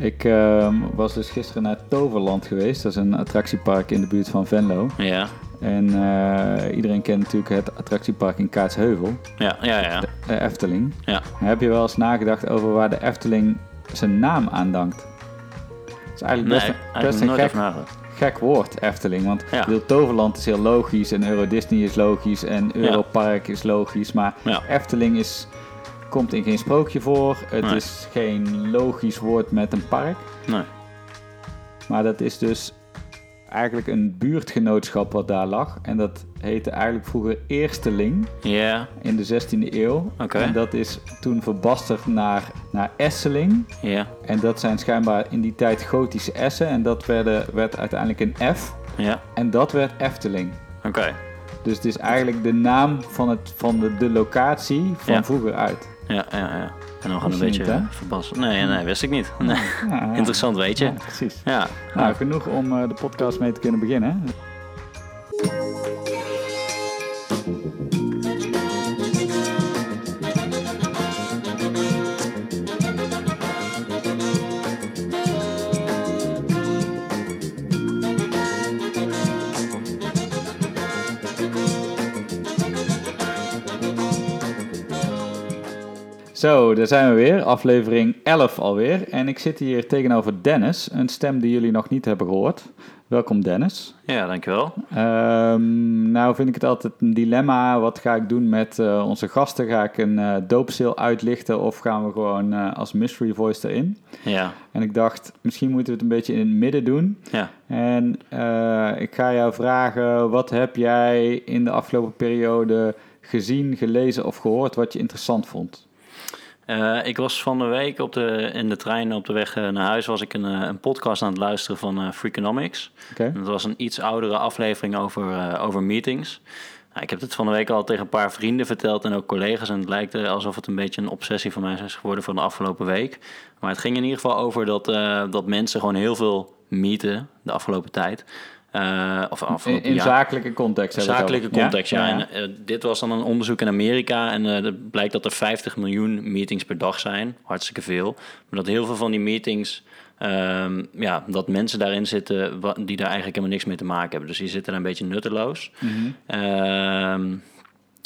Ik ehm, was dus gisteren naar Toverland geweest. Dat is een attractiepark in de buurt van Venlo. Ja, En eh, iedereen kent natuurlijk het attractiepark in Kaatsheuvel, ja, ja, ja. de Efteling. ja. Heb je wel eens nagedacht over waar de Efteling zijn naam aan dankt? Het is eigenlijk Nee, best, een, best een nooit gek, gek woord, Efteling. Want Ja. bedoel, Toverland is heel logisch en Euro Disney is logisch en Europark is logisch. Maar Ja. Efteling is, komt in geen sprookje voor. Het Nee. is geen logisch woord met een park. Nee. Maar dat is dus eigenlijk een buurtgenootschap wat daar lag. En dat heette eigenlijk vroeger Eersteling Ja, in de 16e eeuw. Oké. En dat is toen verbasterd naar, naar Esseling. ja, En dat zijn schijnbaar in die tijd gotische essen. En dat werden, werd uiteindelijk een F. ja. En dat werd Efteling. Oké. Dus het is eigenlijk de naam van, het, van de, de locatie van vroeger uit. Ja, ja, ja. En dan gaan Wist een je beetje niet, hè? verbassen. Nee, nee, wist ik niet. Nee. Ja, ja. Interessant, weet je. Ja, precies. Ja. Nou, genoeg om eh, de podcast mee te kunnen beginnen. Zo, daar zijn we weer. Aflevering 11 alweer. En ik zit hier tegenover Dennis, een stem die jullie nog niet hebben gehoord. Welkom Dennis. ja, dankjewel. Ehm, nou vind ik het altijd een dilemma. Wat ga ik doen met eh, onze gasten? Ga ik een doopseel uitlichten of gaan we gewoon eh, als mystery voice erin? Ja, En ik dacht, misschien moeten we het een beetje in het midden doen. ja. En ik ga jou vragen, wat heb jij in de afgelopen periode gezien, gelezen of gehoord wat je interessant vond? Eh, ik was van de week op de, in de trein op de weg eh, naar huis... was ik een, eh, een podcast aan het luisteren van eh Freakonomics. En Dat was een iets oudere aflevering over, over meetings. Nou, ik heb het van de week al tegen een paar vrienden verteld en ook collega's. En het lijkt er alsof het een beetje een obsessie van mij is geworden van de afgelopen week. Maar het ging in ieder geval over dat, dat mensen gewoon heel veel meeten de afgelopen tijd. Eh, of In, afgelopen in jaar. zakelijke context hebben we het Zakelijke context, ja. En, eh, dit was dan een onderzoek in Amerika en eh, het blijkt dat er 50 miljoen meetings per dag zijn. Hartstikke veel. Maar dat heel veel van die meetings, ehm, ja, dat mensen daarin zitten die daar eigenlijk helemaal niks mee te maken hebben. Dus die zitten daar een beetje nutteloos. Ehm,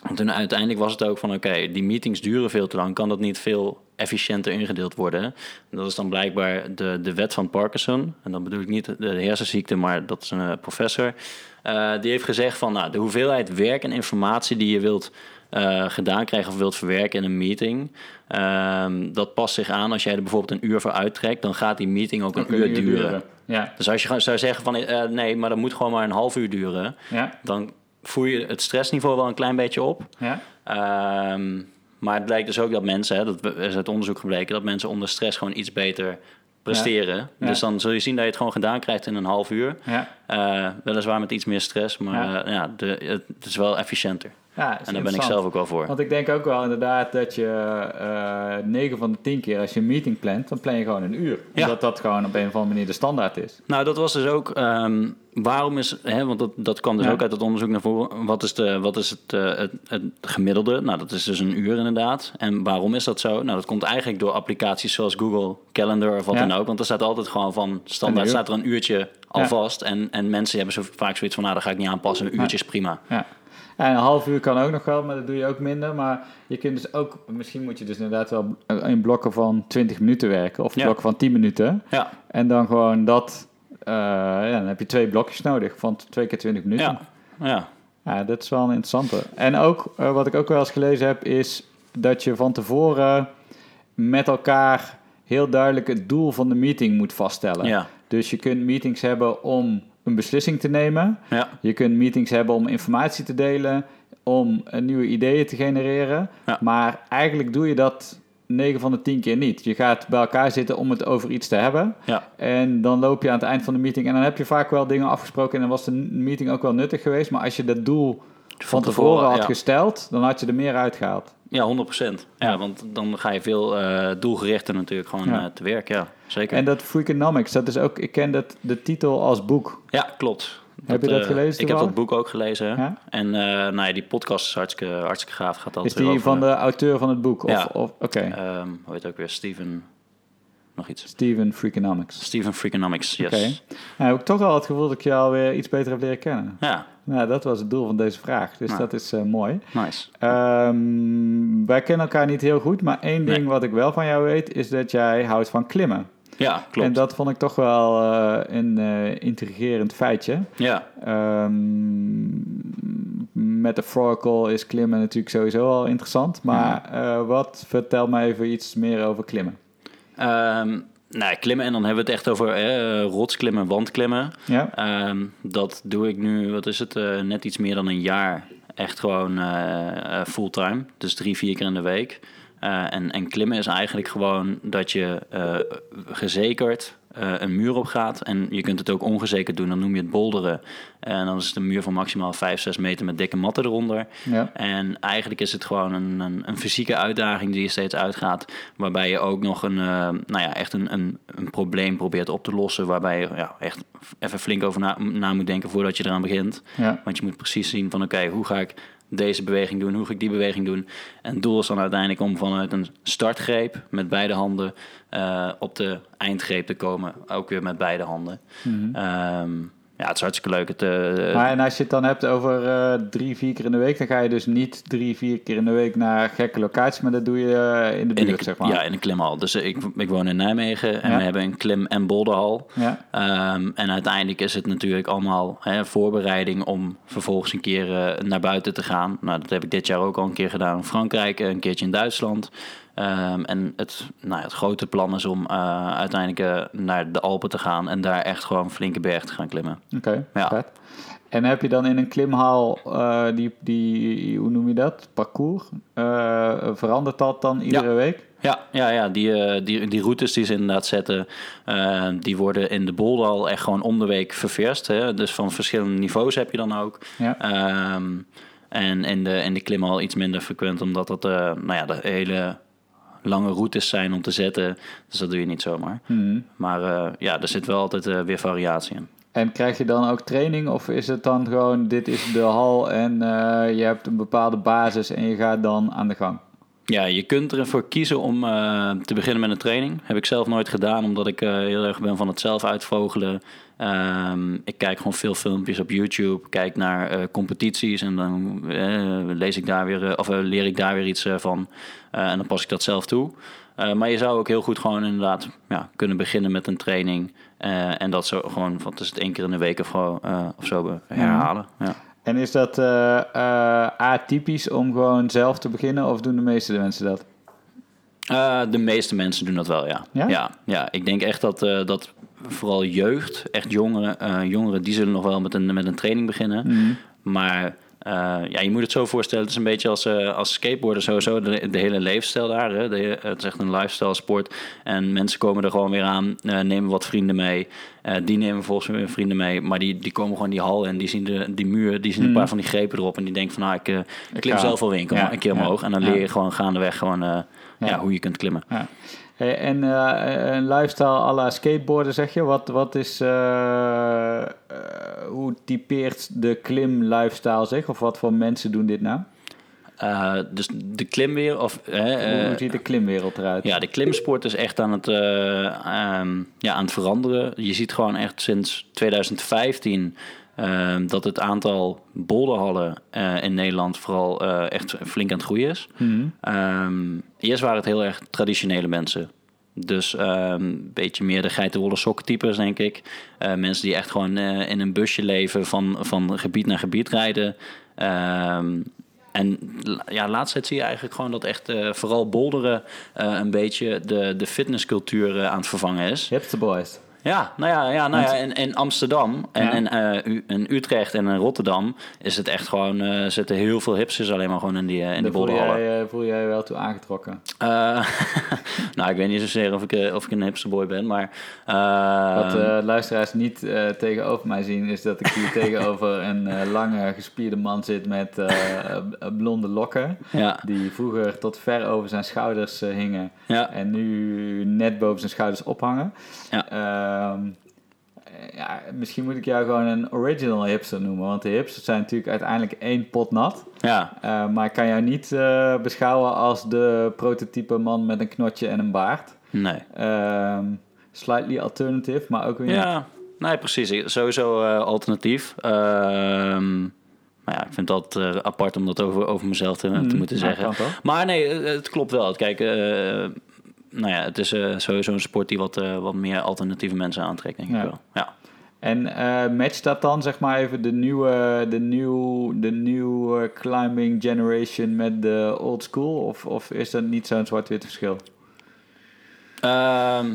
en toen uiteindelijk was het ook van, oké, die meetings duren veel te lang. Kan dat niet veel efficiënter ingedeeld worden? En dat is dan blijkbaar de, de wet van Parkinson. En dan bedoel ik niet de hersenziekte, maar dat is een eh, professor. Eh, die heeft gezegd van, nou, de hoeveelheid werk en informatie die je wilt eh, gedaan krijgen of wilt verwerken in een meeting... ehm, dat past zich aan als jij er bijvoorbeeld een uur voor uittrekt... dan gaat die meeting ook een uur duren. Ja, Dus als je zou zeggen van, nee, maar dat moet gewoon maar een half uur duren... ja, dan voer je het stressniveau wel een klein beetje op. ja. Ehm, maar het blijkt dus ook dat mensen, hè, dat is uit onderzoek gebleken, dat mensen onder stress gewoon iets beter presteren. Ja. Dus dan zul je zien dat je het gewoon gedaan krijgt in een half uur. ja. Eh, weliswaar met iets meer stress, maar Ja. ja, de, het, is wel efficiënter. ja En daar ben ik zelf ook wel voor. Want ik denk ook wel inderdaad dat je eh 9 van de 10 keer als je een meeting plant, dan plan je gewoon een uur. Ja. Omdat dat gewoon op een of andere manier de standaard is. Nou, dat was dus ook. ehm, waarom is. Hè, want dat, dat kwam dus Ja. ook uit het onderzoek naar voren. Wat is, de, wat is het, eh, het, het gemiddelde? Nou, dat is dus een uur inderdaad. En waarom is dat zo? Nou, dat komt eigenlijk door applicaties zoals Google Calendar of wat dan ook. Want er staat altijd gewoon van standaard staat er een uurtje al Ja. vast. En, en mensen hebben zo vaak zoiets van, nou, dat ga ik niet aanpassen. Een uurtje is prima. Ja. En een half uur kan ook nog wel, maar dat doe je ook minder. Maar je kunt dus ook, misschien moet je dus inderdaad wel in blokken van 20 minuten werken. Of Ja. blokken van 10 minuten. Ja, En dan gewoon dat, eh, ja, dan heb je twee blokjes nodig van twee keer 20 minuten. ja, ja. Ja, dat is wel een interessante. En ook, eh, wat ik ook wel eens gelezen heb, is dat je van tevoren met elkaar heel duidelijk het doel van de meeting moet vaststellen. Ja. Dus je kunt meetings hebben om een beslissing te nemen. ja. Je kunt meetings hebben om informatie te delen, om eh, nieuwe ideeën te genereren. Ja. Maar eigenlijk doe je dat 9 van de 10 keer niet. Je gaat bij elkaar zitten om het over iets te hebben. ja. En dan loop je aan het eind van de meeting en dan heb je vaak wel dingen afgesproken en dan was de meeting ook wel nuttig geweest. Maar als je dat doel van, tevoren, had ja. gesteld, dan had je er meer uitgehaald. Ja, 100%. Ja, want dan ga je veel eh, doelgerichter natuurlijk gewoon Ja. eh, te werk. Ja, zeker. En dat Freakonomics, dat is ook, ik ken dat, de titel als boek. Ja, klopt. Heb je dat eh, gelezen Ik heb dat boek ook gelezen. Ja? En eh nou ja, die podcast is hartstikke, hartstikke gaaf. Gaat Is altijd die over, van de auteur van het boek? Of, Ja. of, Oké. ehm, hoe heet ook weer? Steven... nog iets. Steven Freakonomics. Steven Freakonomics, yes. Oké. Nou, heb ik toch wel het gevoel dat ik je alweer iets beter heb leren kennen. Ja, Nou, dat was het doel van deze vraag. Dus Nou. dat is eh, mooi. nice. Ehm, wij kennen elkaar niet heel goed, maar één ding Nee. wat ik wel van jou weet, is dat jij houdt van klimmen. Ja, klopt. En dat vond ik toch wel eh, een eh, intrigerend feitje. Ja, Ehm metaphorical is klimmen natuurlijk sowieso al interessant. Maar wat, vertel me even iets meer over klimmen. Ehm nou, klimmen en dan hebben we het echt over eh, rotsklimmen, wandklimmen. Ja? Ehm, dat doe ik nu, wat is het, eh, net iets meer dan een jaar. Echt gewoon eh, eh, fulltime, dus drie, vier keer in de week. En, en klimmen is eigenlijk gewoon dat je gezekerd eh, een muur op gaat. En je kunt het ook ongezekerd doen, dan noem je het bolderen. En dan is het een muur van maximaal 5, 6 meter met dikke matten eronder. Ja. En eigenlijk is het gewoon een, een, een fysieke uitdaging die je steeds uitgaat. Waarbij je ook nog een, eh, nou ja, echt een, een, een probleem probeert op te lossen. Waarbij je ja, echt even flink over na, na moet denken voordat je eraan begint. Ja. Want je moet precies zien van oké, hoe ga ik deze beweging doen? Hoe ga ik die beweging doen? En het doel is dan uiteindelijk om vanuit een startgreep met beide handen eh, op de eindgreep te komen. Ook weer met beide handen. Ehm, ja, het is hartstikke leuk. Het, eh, Maar en als je het dan hebt over eh, drie, vier keer in de week, dan ga je dus niet drie, vier keer in de week naar gekke locaties, maar dat doe je eh, in de in buurt, de, zeg maar. Ja, in een klimhal. Dus ik, ik woon in Nijmegen en Ja. we hebben een klim- en boulderhal. Ja. Ehm, en uiteindelijk is het natuurlijk allemaal hè, voorbereiding om vervolgens een keer naar buiten te gaan. Nou, dat heb ik dit jaar ook al een keer gedaan in Frankrijk, een keertje in Duitsland. Ehm, en het, nou, ja, het grote plan is om eh, uiteindelijk eh, naar de Alpen te gaan en daar echt gewoon flinke berg te gaan klimmen. Oké, Ja. vet. En heb je dan in een klimhal, eh, die, die, hoe noem je dat, parcours, verandert dat dan iedere week? Ja, ja, ja die, die, die routes die ze inderdaad zetten, die worden in de boldal echt gewoon om de week ververst. Hè? Dus van verschillende niveaus heb je dan ook. Ja. Ehm, en in de, in de klimhal iets minder frequent, omdat dat nou ja, de hele lange routes zijn om te zetten. Dus dat doe je niet zomaar. Mhm. Maar eh, ja, er zit wel altijd eh, weer variatie in. En krijg je dan ook training of is het dan gewoon, dit is de hal en eh, je hebt een bepaalde basis en je gaat dan aan de gang? Ja, je kunt ervoor kiezen om eh, te beginnen met een training. Heb ik zelf nooit gedaan, omdat ik eh, heel erg ben van het zelf uitvogelen. Ehm, ik kijk gewoon veel filmpjes op YouTube, kijk naar eh, competities en dan lees ik daar weer, of leer ik daar weer iets van. En dan pas ik dat zelf toe. Maar je zou ook heel goed gewoon inderdaad ja, kunnen beginnen met een training. en dat zo gewoon, wat is het, één keer in de week of, of zo herhalen. Ja. En is dat eh, eh, atypisch om gewoon zelf te beginnen of doen de meeste mensen dat? Eh, de meeste mensen doen dat wel, ja. Ja? Ja, ja, ik denk echt dat, dat vooral jeugd, echt jongeren, jongeren, die zullen nog wel met een, met een training beginnen. Mhm. Maar ja, je moet het zo voorstellen, het is een beetje als, eh als skateboarden sowieso, de, de hele leefstijl daar. Hè? De, het is echt een lifestyle sport. En mensen komen er gewoon weer aan, eh, nemen wat vrienden mee. Eh, die nemen volgens mij weer vrienden mee. Maar die, die komen gewoon die hal en die zien de, die muur, die zien een paar van die grepen erop. En die denken van, nou, ik, eh, ik klim zelf wel kom Ja, een keer omhoog. En dan leer je gewoon gaandeweg gewoon, eh, Ja. ja, hoe je kunt klimmen. Hey, en eh, een lifestyle à la skateboarden zeg je, wat, wat is, eh, hoe typeert de klim lifestyle zich? Of wat voor mensen doen dit nou? Dus de klimweer, of hoe, hoe ziet de klimwereld eruit? ja, de klimsport is echt aan het, eh, ehm, ja, aan het veranderen. Je ziet gewoon echt sinds 2015 ehm, dat het aantal boulderhallen eh, in Nederland vooral eh, echt flink aan het groeien is. Ehm, eerst waren het heel erg traditionele mensen. Dus ehm, een beetje meer de geitenwolle sokkentypes, denk ik. Eh, mensen die echt gewoon in een busje leven, van, van gebied naar gebied rijden. Ehm, en ja, laatst zie je eigenlijk gewoon dat echt vooral bolderen een beetje de, de fitnesscultuur aan het vervangen is. Hipster boys. Ja, nou ja, ja, nou ja in, in Amsterdam en, Ja. en eh, in Utrecht en in Rotterdam is het echt gewoon, eh zitten heel veel hipsters alleen maar gewoon in die, eh, in die voel jij, voel jij je wel toe aangetrokken. Nou, ik weet niet zozeer of ik, of ik een hipsterboy ben, maar... Wat luisteraars niet tegenover mij zien, is dat ik hier tegenover een lange gespierde man zit met blonde lokken. ja, Die vroeger tot ver over zijn schouders hingen. En nu net boven zijn schouders ophangen. Ja. Ehm, ja, misschien moet ik jou gewoon een original hipster noemen. Want de hipsters zijn natuurlijk uiteindelijk één pot nat. ja, Eh, maar ik kan jou niet eh, beschouwen als de prototype man met een knotje en een baard. Nee. Ehm, slightly alternative, maar ook weer. Ja, nee, precies. Sowieso eh, alternatief. Ehm, maar ja, ik vind dat eh, apart om dat over, over mezelf te, te Mm, moeten zeggen. Maar nee, het, klopt wel. Kijk, nou ja, het is eh, sowieso een sport die wat, eh, wat meer alternatieve mensen aantrekt, denk ik wel. Ja. En eh matcht dat dan zeg maar even de nieuwe, de nieuw, de nieuwe climbing generation met de old school? Of, of is dat niet zo'n zwart-wit verschil? Ehm,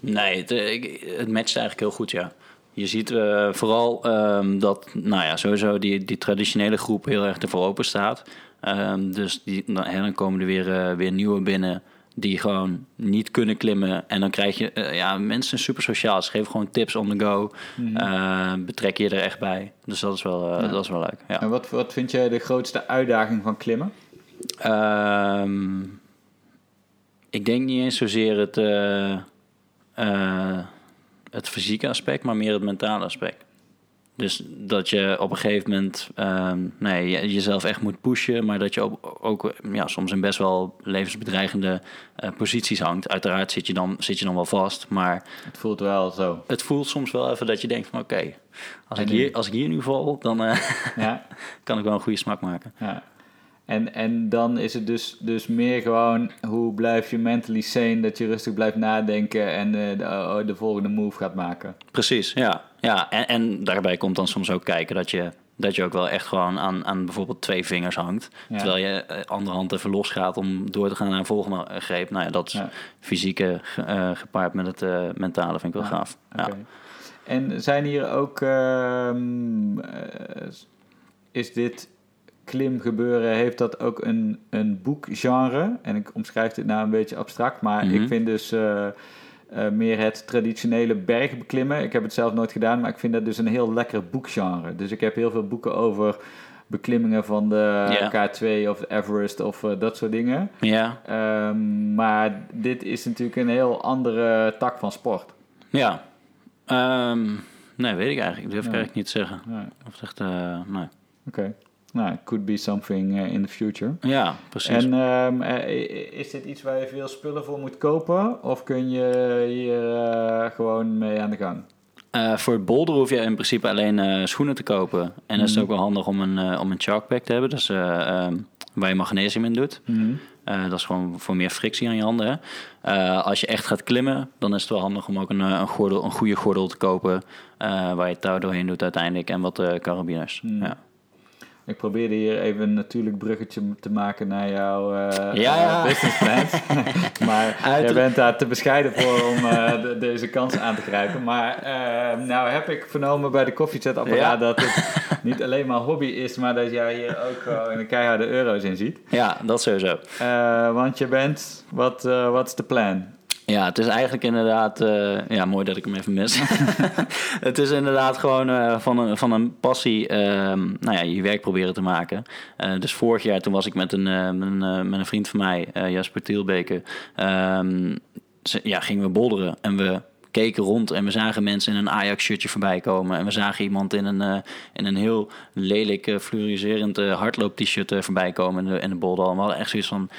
nee, het, matcht eigenlijk heel goed, ja. Je ziet vooral ehm, dat, nou ja, sowieso die, die traditionele groep heel erg ervoor open staat. Ehm, dus die, dan, komen er weer, weer nieuwe binnen die gewoon niet kunnen klimmen. En dan krijg je, eh, ja, mensen zijn super sociaal. Ze geven gewoon tips on the go. Eh, betrek je er echt bij. Dus dat is wel, eh, Ja. dat is wel leuk, ja. En wat, wat vind jij de grootste uitdaging van klimmen? Ehm, ik denk niet eens zozeer het, het fysieke aspect, maar meer het mentale aspect. Dus dat je op een gegeven moment ehm, nee, je- jezelf echt moet pushen, maar dat je ook, ook ja, soms in best wel levensbedreigende eh, posities hangt. Uiteraard zit je, dan, zit je dan wel vast, maar Het voelt wel zo. het voelt soms wel even dat je denkt van oké, als, ik hier, als ik hier nu val, dan eh, Ja, kan ik wel een goede smaak maken. ja. En, en dan is het dus, dus meer gewoon hoe blijf je mentally sane, dat je rustig blijft nadenken en eh, de, oh, de volgende move gaat maken. Precies, ja. Ja. En, en daarbij komt dan soms ook kijken dat je, dat je ook wel echt gewoon aan, aan bijvoorbeeld twee vingers hangt. Ja. Terwijl je eh, andere hand even los gaat om door te gaan naar een volgende greep. Nou ja, dat is Ja. fysieke eh, gepaard met het eh, mentale vind ik wel Ja, gaaf. En zijn hier ook, ehm, eh, is dit klimgebeuren, heeft dat ook een, een boekgenre? En ik omschrijf dit nou een beetje abstract, maar Mhm. ik vind dus eh, meer het traditionele bergbeklimmen. Ik heb het zelf nooit gedaan, maar ik vind dat dus een heel lekker boekgenre. Dus ik heb heel veel boeken over beklimmingen van de Ja. K2 of de Everest of eh, dat soort dingen. Ja, Ehm, maar dit is natuurlijk een heel andere tak van sport. ja. Ehm, nee, weet ik eigenlijk. Ik durf ik Ja. eigenlijk niet te zeggen. Nee. Of echt, eh, nee. Oké. Nou, it could be something eh, in the future. Ja, precies. En ehm, eh, is dit iets waar je veel spullen voor moet kopen? Of kun je hier eh, gewoon mee aan de gang? Voor het bolder hoef je in principe alleen schoenen te kopen. En dan is het Mhm. ook wel handig om een, eh, om een chalkpack te hebben. Dus waar je magnesium in doet. Eh, dat is gewoon voor meer frictie aan je handen. Hè? Als je echt gaat klimmen, dan is het wel handig om ook een, een, gordel, een goede gordel te kopen. waar je touw doorheen doet uiteindelijk. En wat carabiners. Hmm. Ja. Ik probeerde hier even een natuurlijk bruggetje te maken naar jouw Ja, ja. eh, business plans. maar Uit- jij bent daar te bescheiden voor om eh, de- deze kans aan te grijpen. Maar nou heb ik vernomen bij de koffiezetapparaat Ja. dat het niet alleen maar hobby is, maar dat jij hier ook gewoon een keiharde euro's in ziet. ja, dat sowieso. Want je bent, wat wat is de plan? Ja, het is eigenlijk inderdaad... eh, ja, mooi dat ik hem even mis. het is inderdaad gewoon eh, van, een, van een passie... ehm, nou ja, je werk proberen te maken. Eh, dus vorig jaar toen was ik met een, met een, met een vriend van mij, Jasper Tielbeke... ehm, ja, gingen we bolderen en we keken rond en we zagen mensen in een Ajax-shirtje voorbij komen. En we zagen iemand in een, in een heel lelijk uh, fluoriserend hardloop-t-shirt voorbij komen in de, in de. En we hadden echt zoiets van,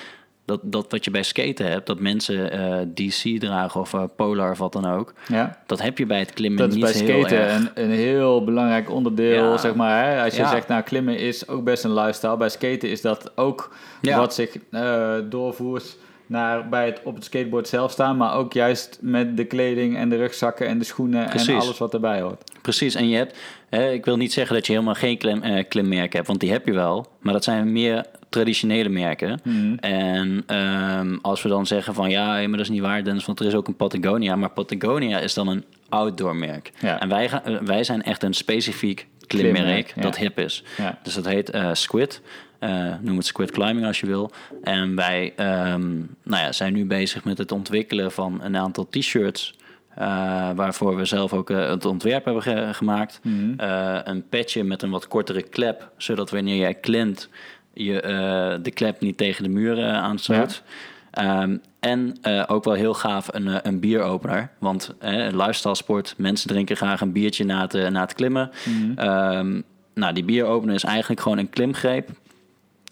dat, dat wat je bij skaten hebt, dat mensen eh, DC dragen of eh, Polar of wat dan ook. Ja. Dat heb je bij het klimmen Dat is niet bij heel skaten erg. een, een heel belangrijk onderdeel, Ja. zeg maar. Hè? Als je Ja. zegt, nou, klimmen is ook best een lifestyle. Bij skaten is dat ook Ja. wat zich eh, doorvoert naar bij het op het skateboard zelf staan, maar ook juist met de kleding en de rugzakken en de schoenen en alles wat erbij hoort. Precies, en je hebt, hè, ik wil niet zeggen dat je helemaal geen klim, eh, klimmerken hebt, want die heb je wel, maar dat zijn meer traditionele merken. Mhm. En ehm, als we dan zeggen van ja, maar dat is niet waar, Dennis, want er is ook een Patagonia, maar Patagonia is dan een outdoor merk. Ja. En wij, gaan, eh, wij zijn echt een specifiek klimmerk Klimmerk, ja. dat hip is. Ja. Dus dat heet eh, Squid. Eh, noem het Squid Climbing als je wil. En wij ehm, nou ja, zijn nu bezig met het ontwikkelen van een aantal t-shirts. waarvoor we zelf ook het ontwerp hebben ge- gemaakt. Mhm. Een patchje met een wat kortere klep, zodat wanneer jij klimt, je eh, de klep niet tegen de muren aanstoot. Ehm, en eh, ook wel heel gaaf een, eh, een bieropener. Want eh, lifestyle sport, mensen drinken graag een biertje na het, eh, na het klimmen. Mhm. Ehm, nou, die bieropener is eigenlijk gewoon een klimgreep.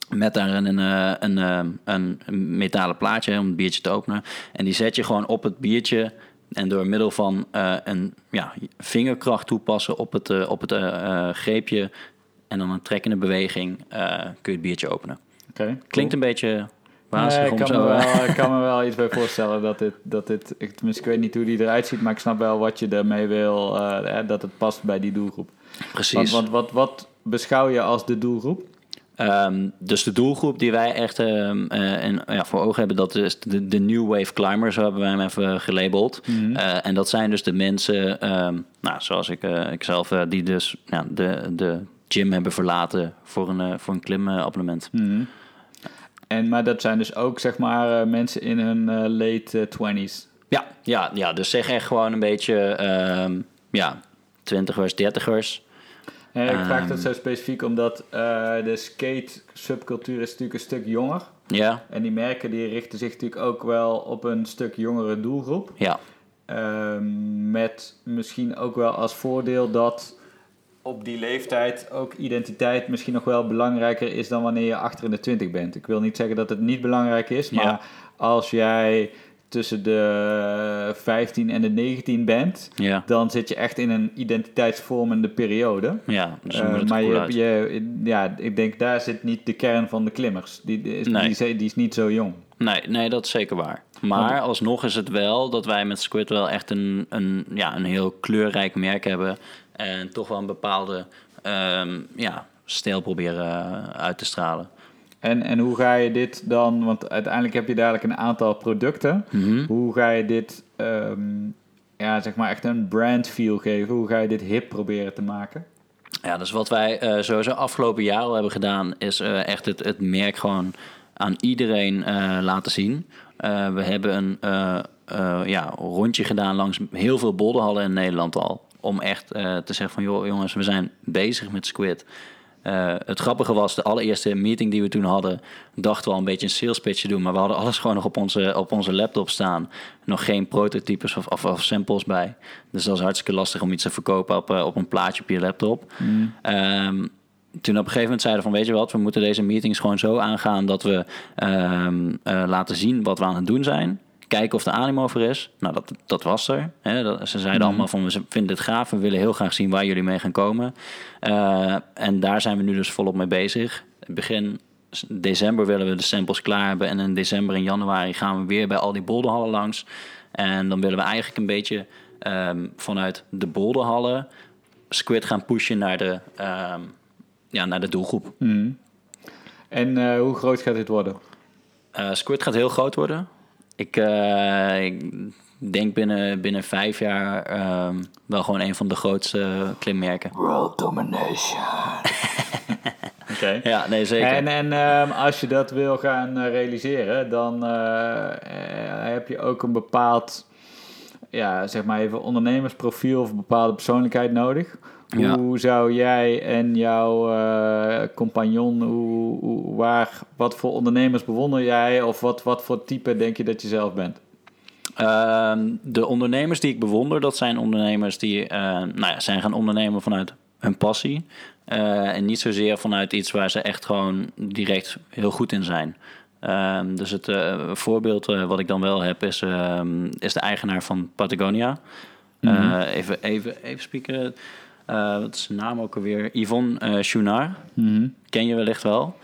Met daar een, eh, een, eh, een, een metalen plaatje om het biertje te openen. En die zet je gewoon op het biertje. En door middel van eh, een ja, vingerkracht toepassen op het, eh, op het eh, eh, greepje. En dan een trekkende beweging eh, kun je het biertje openen. Oké. Klinkt een beetje Nee, wazig ik, om kan zo... me eh, wel, ik kan me wel iets bij voorstellen dat dit, dat dit ik, tenminste, ik weet niet hoe die eruit ziet, maar ik snap wel wat je ermee wil, eh, dat het past bij die doelgroep. precies. Want, want wat, wat beschouw je als de doelgroep? Ehm, dus de doelgroep die wij echt ehm, eh, in, ja, voor ogen hebben, dat is de, de New Wave Climbers, zo hebben wij hem even gelabeld. Eh, en dat zijn dus de mensen, ehm, nou, zoals ik, eh, ik zelf, die dus ja, de, de gym hebben verlaten voor een, eh, voor een klimabonnement. Mhm. En, maar dat zijn dus ook zeg maar eh, mensen in hun eh, late twenties. Ja, ja, ja, dus zeg echt gewoon een beetje, ehm, ja, twintigers, dertigers. Eh, ik vraag dat Ehm. zo specifiek omdat eh, de skate subcultuur is natuurlijk een stuk jonger. Ja, En die merken die richten zich natuurlijk ook wel op een stuk jongere doelgroep. ja, Ehm, met misschien ook wel als voordeel dat op die leeftijd ook identiteit misschien nog wel belangrijker is dan wanneer je achter in de 20 bent. Ik wil niet zeggen dat het niet belangrijk is, maar Ja. als jij tussen de 15 en de 19 bent, ja, dan zit je echt in een identiteitsvormende periode. ja. Dus Eh, maar je, uit. je, ja, ik denk daar zit niet de kern van de klimmers. Die, die, is, Nee. die, die is niet zo jong. Nee, nee, dat is zeker waar. Maar alsnog is het wel dat wij met Squid wel echt een, een, ja, een heel kleurrijk merk hebben. En toch wel een bepaalde ehm, ja, stijl proberen eh, uit te stralen. En, en hoe ga je dit dan, want uiteindelijk heb je dadelijk een aantal producten. Mhm. Hoe ga je dit, ehm, ja, zeg maar echt een brand feel geven? Hoe ga je dit hip proberen te maken? Ja, dus wat wij eh, sowieso afgelopen jaar al hebben gedaan, is eh, echt het, het merk gewoon aan iedereen laten zien. We hebben een ja, rondje gedaan langs heel veel bolderhallen in Nederland al. Om echt eh, te zeggen van, joh jongens, we zijn bezig met Squid. Eh, het grappige was, de allereerste meeting die we toen hadden, dachten we al een beetje een sales pitch te doen. Maar we hadden alles gewoon nog op onze, op onze laptop staan. Nog geen prototypes of, of, of samples bij. Dus dat was hartstikke lastig om iets te verkopen op, eh, op een plaatje op je laptop. Ehm, toen op een gegeven moment zeiden van, weet je wat, we moeten deze meetings gewoon zo aangaan dat we ehm, eh, laten zien wat we aan het doen zijn. Kijken of de animo over is. Nou, dat, dat was er. Hè. Dat, ze zeiden allemaal van, we vinden dit gaaf. We willen heel graag zien waar jullie mee gaan komen. Eh, en daar zijn we nu dus volop mee bezig. Begin december willen we de samples klaar hebben. En in december en januari gaan we weer bij al die bolderhallen langs. En dan willen we eigenlijk een beetje ehm, vanuit de bolderhallen Squid gaan pushen naar de, ehm, ja, naar de doelgroep. Mhm. En eh, hoe groot gaat dit worden? Eh, Squid gaat heel groot worden. Ik, eh, ik denk binnen, binnen vijf jaar ehm, wel gewoon een van de grootste klimmerken. World domination. Oké. Ja, nee, zeker. En, en ehm, als je dat wil gaan eh, realiseren, dan eh, eh, heb je ook een bepaald, ja, zeg maar even ondernemersprofiel of een bepaalde persoonlijkheid nodig. Ja. Hoe zou jij en jouw eh, compagnon, hoe, hoe, waar, wat voor ondernemers bewonder jij of wat, wat voor type denk je dat je zelf bent? Ehm, de ondernemers die ik bewonder, dat zijn ondernemers die eh, nou ja, zijn gaan ondernemen vanuit hun passie. Eh, en niet zozeer vanuit iets waar ze echt gewoon direct heel goed in zijn. Ehm, dus het voorbeeld wat ik dan wel heb is, ehm, is de eigenaar van Patagonia. Eh, even, even, even spieken. Eh, wat is zijn naam ook alweer? Yvonne eh Chouinard. Ken je wellicht wel.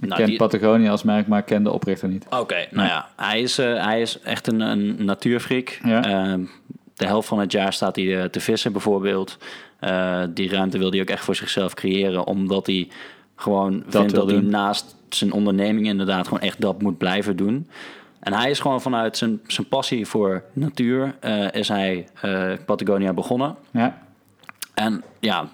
Ik Nou, ken die- Patagonia als merk, maar ik ken de oprichter niet. Oké, nou ja, hij is, eh, hij is echt een, een natuurfreak. Ja. De helft van het jaar staat hij te vissen bijvoorbeeld. Die ruimte wil hij ook echt voor zichzelf creëren, omdat hij gewoon vindt dat hij doen. naast zijn onderneming inderdaad gewoon echt dat moet blijven doen. En hij is gewoon vanuit zijn, zijn passie voor natuur, is hij Patagonia begonnen. Ja, En ja,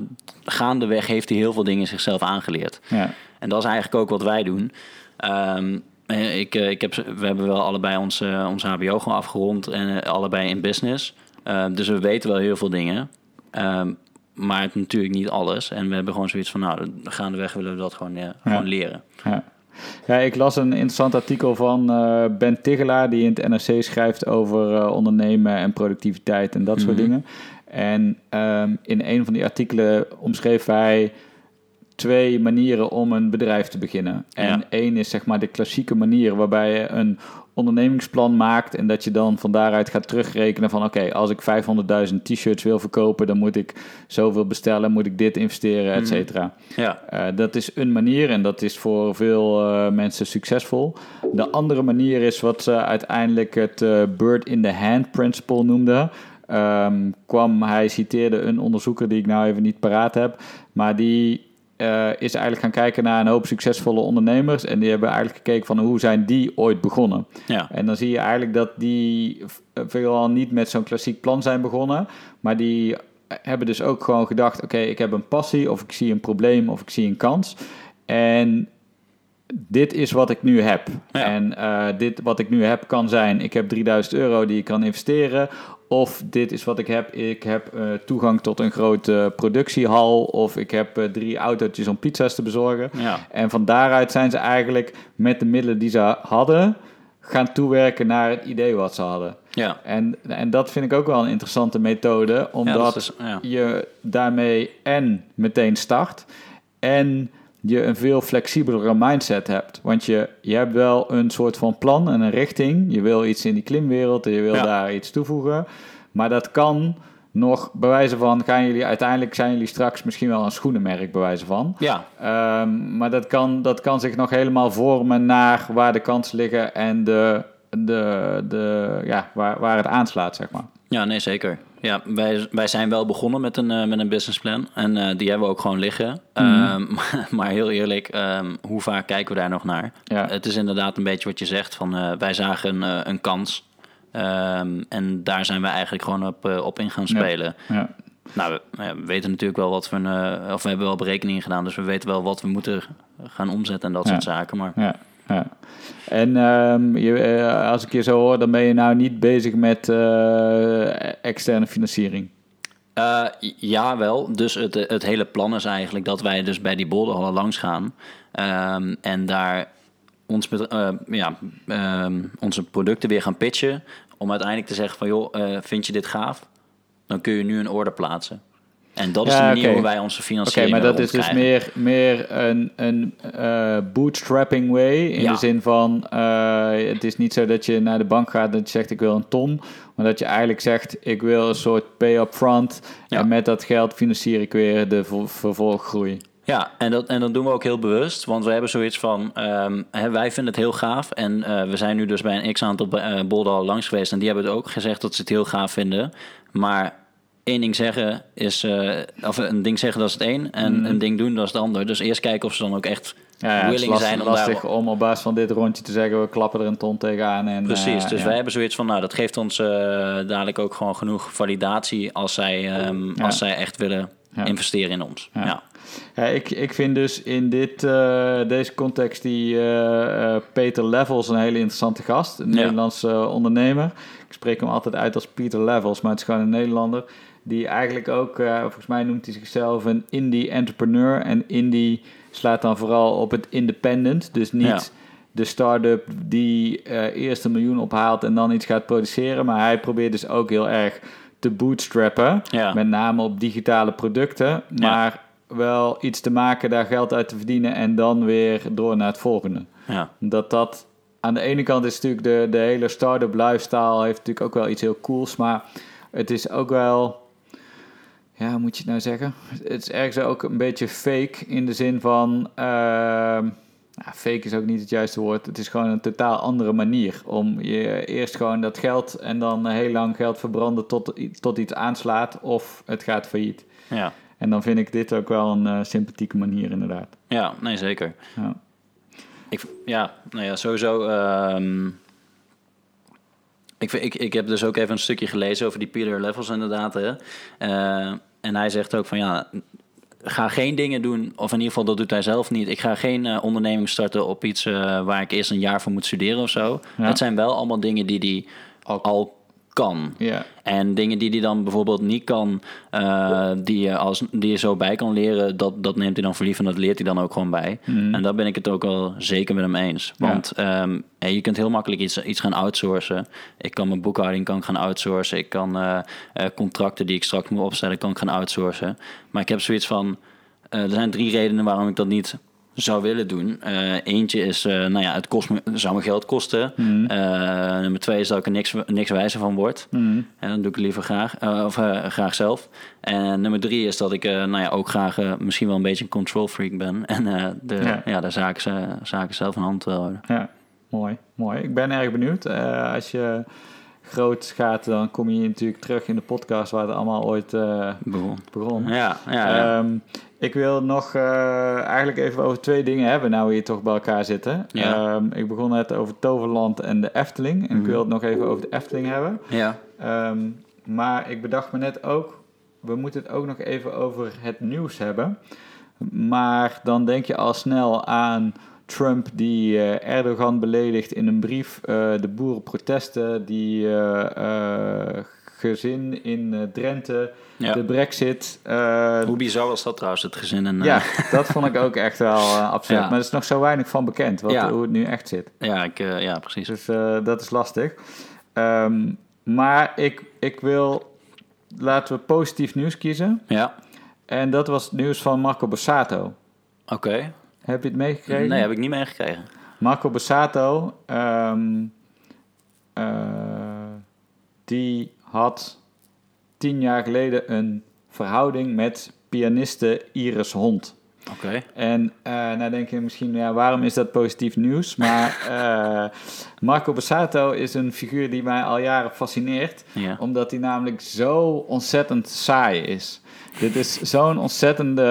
gaandeweg heeft hij heel veel dingen zichzelf aangeleerd. ja. En dat is eigenlijk ook wat wij doen. Ehm, eh, ik, eh, ik heb, we hebben wel allebei ons, ons HBO gewoon afgerond en eh, allebei in business. Ehm, dus we weten wel heel veel dingen. Ehm, maar het natuurlijk niet alles. En we hebben gewoon zoiets van, nou, gaandeweg willen we dat gewoon, eh, gewoon leren. Ja. ja, ik las een interessant artikel van Ben Tigelaar... die in het NRC schrijft over ondernemen en productiviteit en dat soort dingen. En ehm, in een van die artikelen omschreef hij twee manieren om een bedrijf te beginnen. En Ja. één is zeg maar de klassieke manier waarbij je een ondernemingsplan maakt en dat je dan van daaruit gaat terugrekenen van oké, als ik 500.000 t-shirts wil verkopen, dan moet ik zoveel bestellen, moet ik dit investeren, et cetera. Ja, Eh, dat is een manier en dat is voor veel eh, mensen succesvol. De andere manier is wat ze uiteindelijk het eh, bird in the hand principle noemden. Ehm, kwam, hij citeerde een onderzoeker die ik nou even niet paraat heb, maar die eh, is eigenlijk gaan kijken naar een hoop succesvolle ondernemers en die hebben eigenlijk gekeken van hoe zijn die ooit begonnen. ja, En dan zie je eigenlijk dat die v- veelal niet met zo'n klassiek plan zijn begonnen. Maar die hebben dus ook gewoon gedacht: oké, ik heb een passie, of ik zie een probleem, of ik zie een kans. En dit is wat ik nu heb. Ja. En eh, dit wat ik nu heb kan zijn: ik heb 3000 euro die ik kan investeren. Of dit is wat ik heb. Ik heb eh, toegang tot een grote productiehal. Of ik heb eh, drie autootjes om pizza's te bezorgen. ja, En van daaruit zijn ze eigenlijk met de middelen die ze hadden gaan toewerken naar het idee wat ze hadden. ja. En, en dat vind ik ook wel een interessante methode, omdat ja, is, ja. je daarmee en meteen start en je een veel flexibelere mindset hebt. Want je, je hebt wel een soort van plan en een richting. Je wil iets in die klimwereld en je wil Ja. daar iets toevoegen. Maar dat kan nog bewijzen van, gaan jullie uiteindelijk zijn jullie straks misschien wel een schoenenmerk bewijzen van. ja, Ehm, maar dat kan, dat kan zich nog helemaal vormen naar waar de kansen liggen en de, de, de, ja, waar, waar het aanslaat, zeg maar. Ja, nee, zeker. Ja, wij, wij zijn wel begonnen met een, eh, met een businessplan. En eh, die hebben we ook gewoon liggen. Ehm, maar heel eerlijk, ehm, hoe vaak kijken we daar nog naar? Ja. Het is inderdaad een beetje wat je zegt. Van, eh, wij zagen een, een kans. Ehm, en daar zijn we eigenlijk gewoon op, op in gaan spelen. Ja. Nou, we, weten natuurlijk wel wat we... of we hebben wel berekeningen gedaan. Dus we weten wel wat we moeten gaan omzetten en dat soort zaken. Maar Ja. En ehm, je, eh, als ik je zo hoor, dan ben je nou niet bezig met eh, externe financiering. Uh, ja, wel. Dus het, het hele plan is eigenlijk dat wij dus bij die bolderhallen langs gaan. Ehm, en daar ons, eh, ja, ehm, onze producten weer gaan pitchen. Om uiteindelijk te zeggen van, joh, eh, vind je dit gaaf? Dan kun je nu een order plaatsen. En dat is Ja, de manier oké. hoe wij onze Oké, financiering maar dat is dus meer, meer een, een eh, bootstrapping way. In Ja. de zin van, eh, het is niet zo dat je naar de bank gaat en dat je zegt ik wil een ton. Maar dat je eigenlijk zegt ik wil een soort pay up front. Ja. En met dat geld financier ik weer de ver- vervolggroei. Ja, en dat, en dat doen we ook heel bewust. Want we hebben zoiets van, ehm, hè, wij vinden het heel gaaf. En eh, we zijn nu dus bij een x-aantal uh, bolderhallen langs geweest. En die hebben het ook gezegd dat ze het heel gaaf vinden. Maar één ding zeggen is, eh, of een ding zeggen dat is het één. En een ding doen dat is het ander. Dus eerst kijken of ze dan ook echt Ja, ja, het is willing lastig, zijn om lastig daar... om op basis van dit rondje te zeggen we klappen er een ton tegenaan. En, Precies, eh, dus ja. wij hebben zoiets van, nou, dat geeft ons eh, dadelijk ook gewoon genoeg validatie als zij, ehm, Ja. als zij echt willen investeren in ons. Ja. Ik, ik vind dus in dit, deze context die Peter Levels een hele interessante gast. Een. Nederlandse ondernemer. Ik spreek hem altijd uit als Peter Levels, maar het is gewoon een Nederlander. Die eigenlijk ook, eh, volgens mij noemt hij zichzelf een indie entrepreneur. En indie slaat dan vooral op het independent. Dus niet Ja. de start-up die eh, eerst een miljoen ophaalt en dan iets gaat produceren. Maar hij probeert dus ook heel erg te bootstrappen. Ja. Met name op digitale producten. Maar wel iets te maken, daar geld uit te verdienen en dan weer door naar het volgende. Ja. Dat dat aan de ene kant is natuurlijk de, de hele start-up lifestyle heeft natuurlijk ook wel iets heel cools, maar het is ook wel, ja, hoe moet je het nou zeggen? Het is ergens ook een beetje fake in de zin van, ehm, nou, fake is ook niet het juiste woord. Het is gewoon een totaal andere manier om je eerst gewoon dat geld en dan heel lang geld verbranden tot, tot iets aanslaat of het gaat failliet. ja. En dan vind ik dit ook wel een eh, sympathieke manier, inderdaad. Ja, nee, zeker. Ja. Ik, ja, nou ja, sowieso. ehm, ik, ik, ik heb dus ook even een stukje gelezen over die Peter Levels inderdaad. Hè. Eh, en hij zegt ook van ja, ga geen dingen doen, of in ieder geval dat doet hij zelf niet. Ik ga geen eh, onderneming starten op iets eh, waar ik eerst een jaar voor moet studeren of zo. Ja. Het zijn wel allemaal dingen die hij Al- al kan. Ja, En dingen die hij dan bijvoorbeeld niet kan, eh, die, je als, die je zo bij kan leren, dat, dat neemt hij dan voor lief en dat leert hij dan ook gewoon bij. En daar ben ik het ook wel zeker met hem eens. Ja. Want ehm, hey, je kunt heel makkelijk iets, iets gaan outsourcen. Ik kan mijn boekhouding kan gaan outsourcen. Ik kan eh, eh, contracten die ik straks moet opstellen, kan ik gaan outsourcen. Maar ik heb zoiets van, Eh, er zijn drie redenen waarom ik dat niet zou willen doen. Eh, eentje is, eh, nou ja, het kost me, zou me geld kosten. Mhm. Eh, nummer twee is dat ik er niks, niks wijzer van word. Mhm. En dan doe ik het liever graag, of graag zelf. En nummer drie is dat ik, nou ja, ook graag misschien wel een beetje een control freak ben. En de, Ja. ja. de zaken, zaken zelf in hand wil houden. Ja, mooi, mooi. Ik ben erg benieuwd. Als je groot gaat, dan kom je natuurlijk terug in de podcast waar het allemaal ooit Begon. begon. Ja, ja, ja. Ehm, ik wil nog eh, eigenlijk even over twee dingen hebben, nou we hier toch bij elkaar zitten. Ja. Ehm, ik begon net over Toverland en de Efteling. En ik Mhm. wil het nog even over de Efteling hebben. ja. Ehm, maar ik bedacht me net ook, we moeten het ook nog even over het nieuws hebben. Maar dan denk je al snel aan Trump die eh, Erdogan beledigt in een brief, eh, de boerenprotesten, die gezin in eh, Drenthe, Ja. de brexit. eh, Hoe bizar was dat trouwens, het gezin? En, eh, ja, dat vond ik ook echt wel eh, absurd. Ja. Maar er is nog zo weinig van bekend, wat, hoe het nu echt zit. ja, ik, eh, ja, precies. Dus eh, dat is lastig. Ehm, maar ik, ik wil, laten we positief nieuws kiezen. Ja, En dat was het nieuws van Marco Borsato. oké. Heb je het meegekregen? Nee, heb ik niet meegekregen. Marco Borsato, ehm, eh, die had tien jaar geleden een verhouding met pianiste Iris Hond. Oké. En eh nou denk je misschien, ja, waarom is dat positief nieuws? Maar eh, Marco Borsato is een figuur die mij al jaren fascineert. Ja. Omdat hij namelijk zo ontzettend saai is. Dit is zo'n ontzettende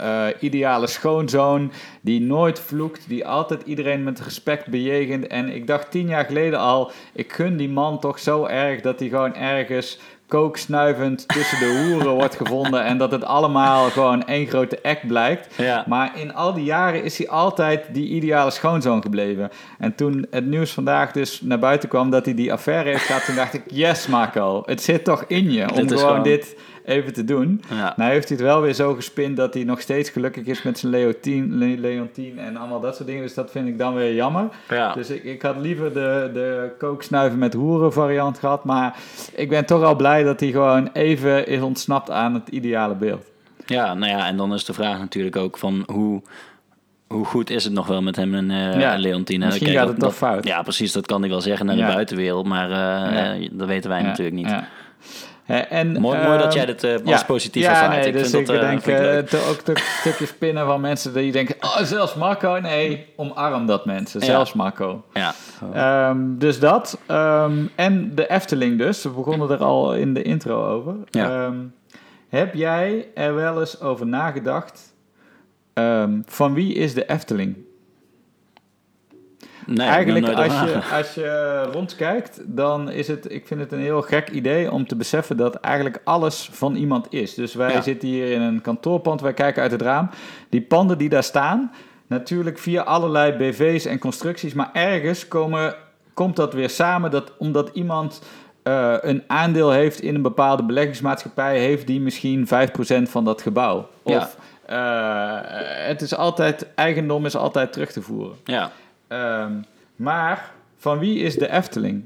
eh, ideale schoonzoon die nooit vloekt, die altijd iedereen met respect bejegent. En ik dacht tien jaar geleden al, ik gun die man toch zo erg dat hij gewoon ergens kooksnuivend tussen de hoeren wordt gevonden en dat het allemaal gewoon één grote act blijkt. Ja. Maar in al die jaren is hij altijd die ideale schoonzoon gebleven. En toen het nieuws vandaag dus naar buiten kwam dat hij die affaire heeft gehad, toen dacht ik, yes Marco, het zit toch in je om gewoon- dit even te doen. Ja. Nou heeft hij het wel weer zo gespind dat hij nog steeds gelukkig is met zijn Leontien, Le- Leontien en allemaal dat soort dingen. Dus dat vind ik dan weer jammer. Ja. Dus ik, ik had liever de, de kooksnuiven met hoeren variant gehad. Maar ik ben toch al blij dat hij gewoon even is ontsnapt aan het ideale beeld. Ja, nou ja, en dan is de vraag natuurlijk ook van hoe, hoe goed is het nog wel met hem en eh Ja, Leontine. misschien Kijk, gaat dat- het toch fout. Ja, precies, dat kan hij wel zeggen naar Ja. de buitenwereld, maar eh, Ja. dat weten wij natuurlijk niet. Eh, En, Mooi, mooi dat ehm, jij dit eh, als positief ja, ervaart. nee, ik dus vind ik dat, eh, denk ik eh, te- ook stukjes spinnen van mensen die denken, oh, zelfs Marco. Nee, omarm dat mensen, zelfs Marco. Ja. Ehm, dus dat. Ehm, en de Efteling dus. We begonnen er al in de intro over. Ja. Heb jij er wel eens over nagedacht? van wie is de Efteling? Nee, Eigenlijk, als je, als je rondkijkt, dan is het, ik vind het een heel gek idee om te beseffen dat eigenlijk alles van iemand is. Dus wij Ja. zitten hier in een kantoorpand, wij kijken uit het raam. Die panden die daar staan, natuurlijk via allerlei BV's en constructies, maar ergens komen, komt dat weer samen dat, omdat iemand eh, een aandeel heeft in een bepaalde beleggingsmaatschappij, heeft die misschien 5% van dat gebouw. Ja. Of eh, het is altijd, eigendom is altijd terug te voeren. Ja, Ehm, maar van wie is de Efteling?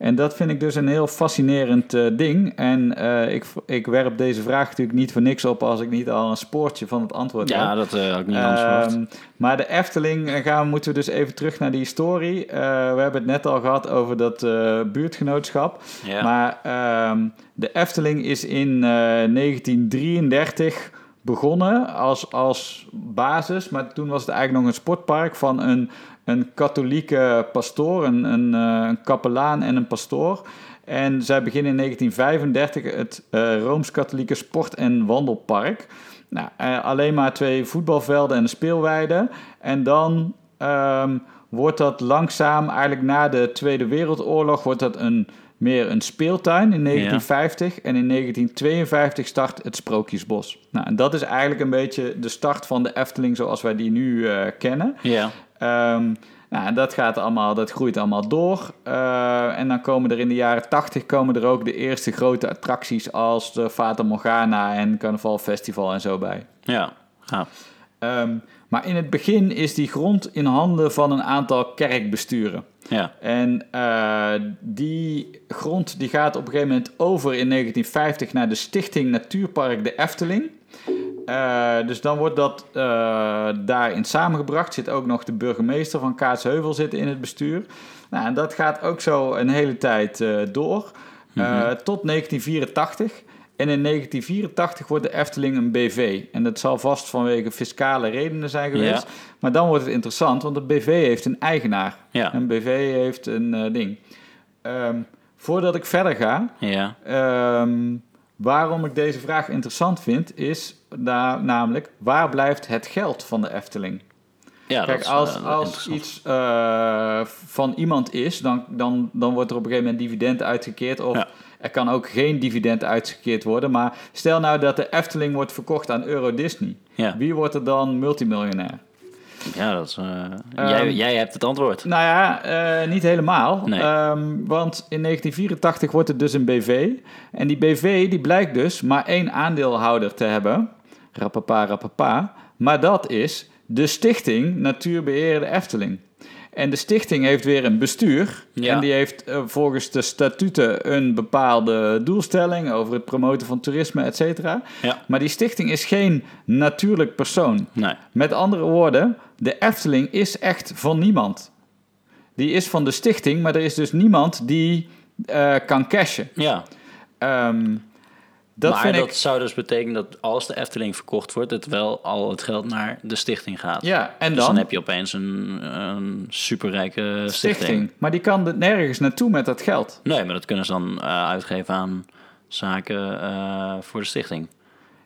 En dat vind ik dus een heel fascinerend eh, ding. En eh, ik, ik werp deze vraag natuurlijk niet voor niks op als ik niet al een spoortje van het antwoord ja heb. dat eh, had ik niet anders. Ehm, maar de Efteling gaan, moeten we dus even terug naar die historie. We hebben het net al gehad over dat buurtgenootschap. Ja. Maar ehm, de Efteling is in eh, 1933 begonnen als, als basis. Maar toen was het eigenlijk nog een sportpark van een, een katholieke pastoor, een, een, eh, een kapelaan en een pastoor. En zij beginnen in 1935 het eh, Rooms-Katholieke Sport- en Wandelpark. Nou, eh, alleen maar twee voetbalvelden en een speelweide. En dan ehm, wordt dat langzaam, eigenlijk na de Tweede Wereldoorlog, wordt dat een, meer een speeltuin in 1950. En in 1952 start het Sprookjesbos. Nou, en dat is eigenlijk een beetje de start van de Efteling zoals wij die nu eh, kennen. ja. Ehm, nou, en dat, gaat allemaal, dat groeit allemaal door. Eh, en dan komen er in de jaren 80 komen er ook de eerste grote attracties als de Fata Morgana en Carnaval Festival en zo bij. Ja. Ja. Maar in het begin is die grond in handen van een aantal kerkbesturen. Ja. En eh, die grond die gaat op een gegeven moment over in 1950 naar de Stichting Natuurpark de Efteling. Eh, dus dan wordt dat eh, daarin samengebracht. Zit ook nog de burgemeester van Kaatsheuvel zitten in het bestuur. Nou, en dat gaat ook zo een hele tijd door. eh, Tot 1984. En in 1984 wordt de Efteling een BV. En dat zal vast vanwege fiscale redenen zijn geweest. Ja. Maar dan wordt het interessant, want de BV heeft een eigenaar. Ja. Een BV heeft een eh, ding. Ehm, voordat ik verder ga, Ja, Ehm, waarom ik deze vraag interessant vind, is daar namelijk waar blijft het geld van de Efteling? Ja Kijk, als, eh, als iets eh, van iemand is, dan, dan, dan wordt er op een gegeven moment dividend uitgekeerd. Of Ja. er kan ook geen dividend uitgekeerd worden. Maar stel nou dat de Efteling wordt verkocht aan Euro Disney. Ja. Wie wordt er dan multimiljonair? Ja, dat is, eh, Ehm, jij, jij hebt het antwoord. Nou ja, niet helemaal. Nee. Ehm, want in 1984 wordt het dus een BV. En die BV die blijkt dus maar één aandeelhouder te hebben. Rapapa, rapapa. Maar dat is de stichting Natuurbeheer de Efteling. En de stichting heeft weer een bestuur. Ja. En die heeft eh, volgens de statuten een bepaalde doelstelling over het promoten van toerisme, et cetera. Ja. Maar die stichting is geen natuurlijk persoon. Nee. Met andere woorden, de Efteling is echt van niemand. Die is van de stichting, maar er is dus niemand die eh, kan cashen. Ja, Ehm, dat maar vind dat ik. zou dus betekenen dat als de Efteling verkocht wordt, het wel al het geld naar de stichting gaat. Ja, en dus dan, dan heb je opeens een, een superrijke stichting. stichting. Maar die kan er nergens naartoe met dat geld. Nee, maar dat kunnen ze dan eh, uitgeven aan zaken eh, voor de stichting.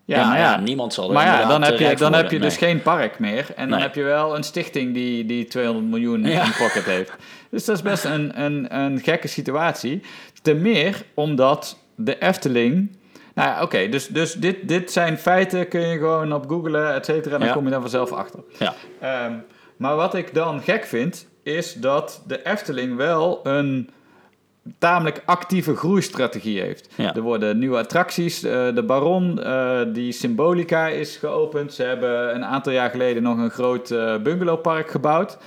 Ja, maar ja. niemand zal er Maar ja, dan heb eh, je, dan heb je dus geen park meer. En dan heb je wel een stichting die, die 200 miljoen in pocket heeft. Dus dat is best een, een, een gekke situatie. Ten meer omdat de Efteling... Nou ja, oké, dus, dus dit, dit zijn feiten. Kun je gewoon op googlen, et cetera. Dan Ja. kom je daar vanzelf achter. Ja, Ehm, maar wat ik dan gek vind, is dat de Efteling wel een tamelijk actieve groeistrategie heeft. Ja. Er worden nieuwe attracties. eh, de Baron, eh, die Symbolica is geopend. Ze hebben een aantal jaar geleden nog een groot eh, bungalowpark gebouwd.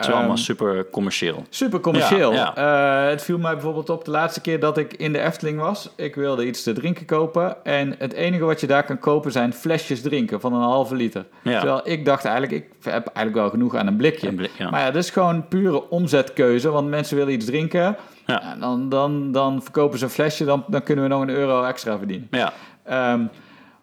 Het is allemaal Ehm, super commercieel. Super commercieel. Ja, Eh, het viel mij bijvoorbeeld op de laatste keer dat ik in de Efteling was. Ik wilde iets te drinken kopen. En het enige wat je daar kan kopen zijn flesjes drinken van een halve liter. Ja. Terwijl ik dacht eigenlijk, ik heb eigenlijk wel genoeg aan een blikje. Een blik, ja. Maar ja, dat is gewoon pure omzetkeuze. Want mensen willen iets drinken. En dan, dan, dan verkopen ze een flesje. Dan, dan kunnen we nog een euro extra verdienen. Ja, Ehm,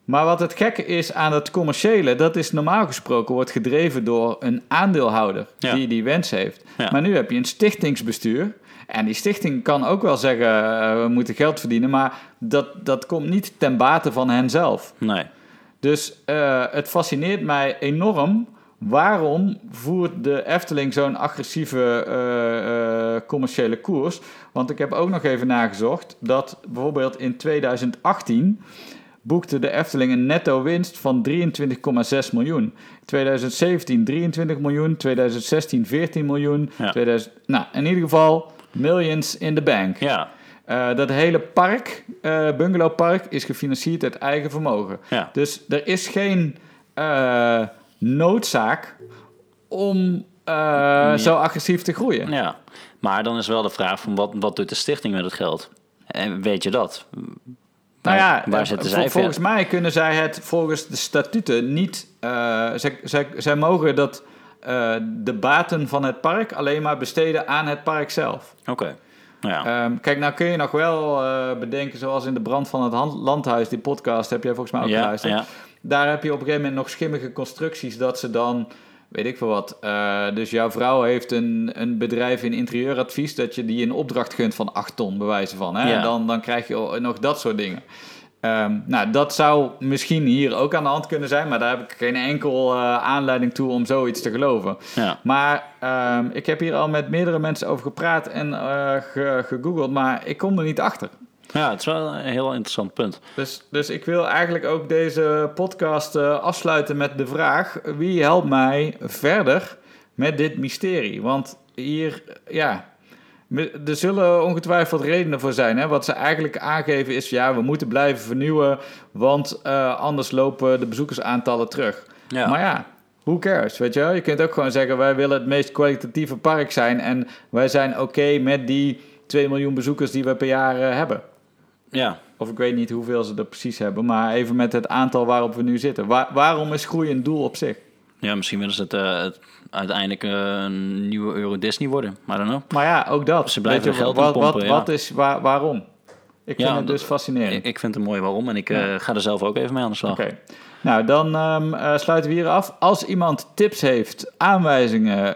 maar wat het gekke is aan het commerciële, dat is normaal gesproken wordt gedreven door een aandeelhouder Ja. die die wens heeft. Ja. Maar nu heb je een stichtingsbestuur. En die stichting kan ook wel zeggen, eh, we moeten geld verdienen, maar dat, dat komt niet ten bate van hen zelf. nee. Dus eh, het fascineert mij enorm. Waarom voert de Efteling zo'n agressieve eh, commerciële koers? Want ik heb ook nog even nagezocht dat bijvoorbeeld in 2018 boekte de Efteling een netto winst van 23,6 miljoen. 2017 23 miljoen, 2016 14 miljoen. Ja. 2000, nou, in ieder geval millions in the bank. Ja, Eh, dat hele park, eh bungalowpark, is gefinancierd uit eigen vermogen. ja. Dus er is geen eh, noodzaak om zo agressief te groeien. ja. Maar dan is wel de vraag van wat, wat doet de stichting met het geld? En weet je dat? Nou ja, waar eh, zitten vol- zij volgens mij kunnen zij het volgens de statuten niet. eh, zij, zij, zij mogen dat, eh, de baten van het park alleen maar besteden aan het park zelf. Oké. Ja. Ehm, kijk, nou kun je nog wel bedenken, zoals in de brand van het landhuis, die podcast heb jij volgens mij ook ja, geluisterd. ja. Daar heb je op een gegeven moment nog schimmige constructies dat ze dan, weet ik veel wat. eh, dus jouw vrouw heeft een, een bedrijf in interieuradvies dat je die een opdracht gunt van 8 ton, bewijzen van. Hè? Ja. En dan, dan krijg je nog dat soort dingen. Ehm, nou, dat zou misschien hier ook aan de hand kunnen zijn, maar daar heb ik geen enkel eh, aanleiding toe om zoiets te geloven. ja. Maar ehm, ik heb hier al met meerdere mensen over gepraat en eh, ge- gegoogeld, maar ik kom er niet achter. Ja, het is wel een heel interessant punt. Dus, dus ik wil eigenlijk ook deze podcast eh, afsluiten met de vraag: wie helpt mij verder met dit mysterie? Want hier, ja, er zullen ongetwijfeld redenen voor zijn. Hè? Wat ze eigenlijk aangeven is: ja, we moeten blijven vernieuwen, want eh, anders lopen de bezoekersaantallen terug. Ja. Maar ja. Who cares, weet je wel? Je kunt ook gewoon zeggen, wij willen het meest kwalitatieve park zijn... en wij zijn oké met die 2 miljoen bezoekers die we per jaar eh, hebben. Ja, Of ik weet niet hoeveel ze er precies hebben, maar even met het aantal waarop we nu zitten. Waar- waarom is groei een doel op zich? ja misschien willen ze het, eh, het uiteindelijk eh, een nieuwe Euro Disney worden. Maar dan ook. Maar ja, ook dat. Ze blijven je, geld wat, pompen, wat, ja. wat is, waar, waarom? Ik vind Ja, het dus fascinerend. Ik, vind het mooi waarom en ik eh, ga er zelf ook even mee aan de slag. Oké. Nou, dan ehm, eh, sluiten we hier af. Als iemand tips heeft, aanwijzingen,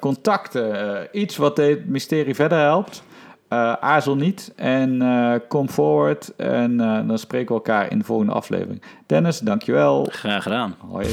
contacten, iets wat dit mysterie verder helpt, eh, aarzel niet en eh kom forward. En eh, dan spreken we elkaar in de volgende aflevering. Dennis, dankjewel. Graag gedaan. Hoi.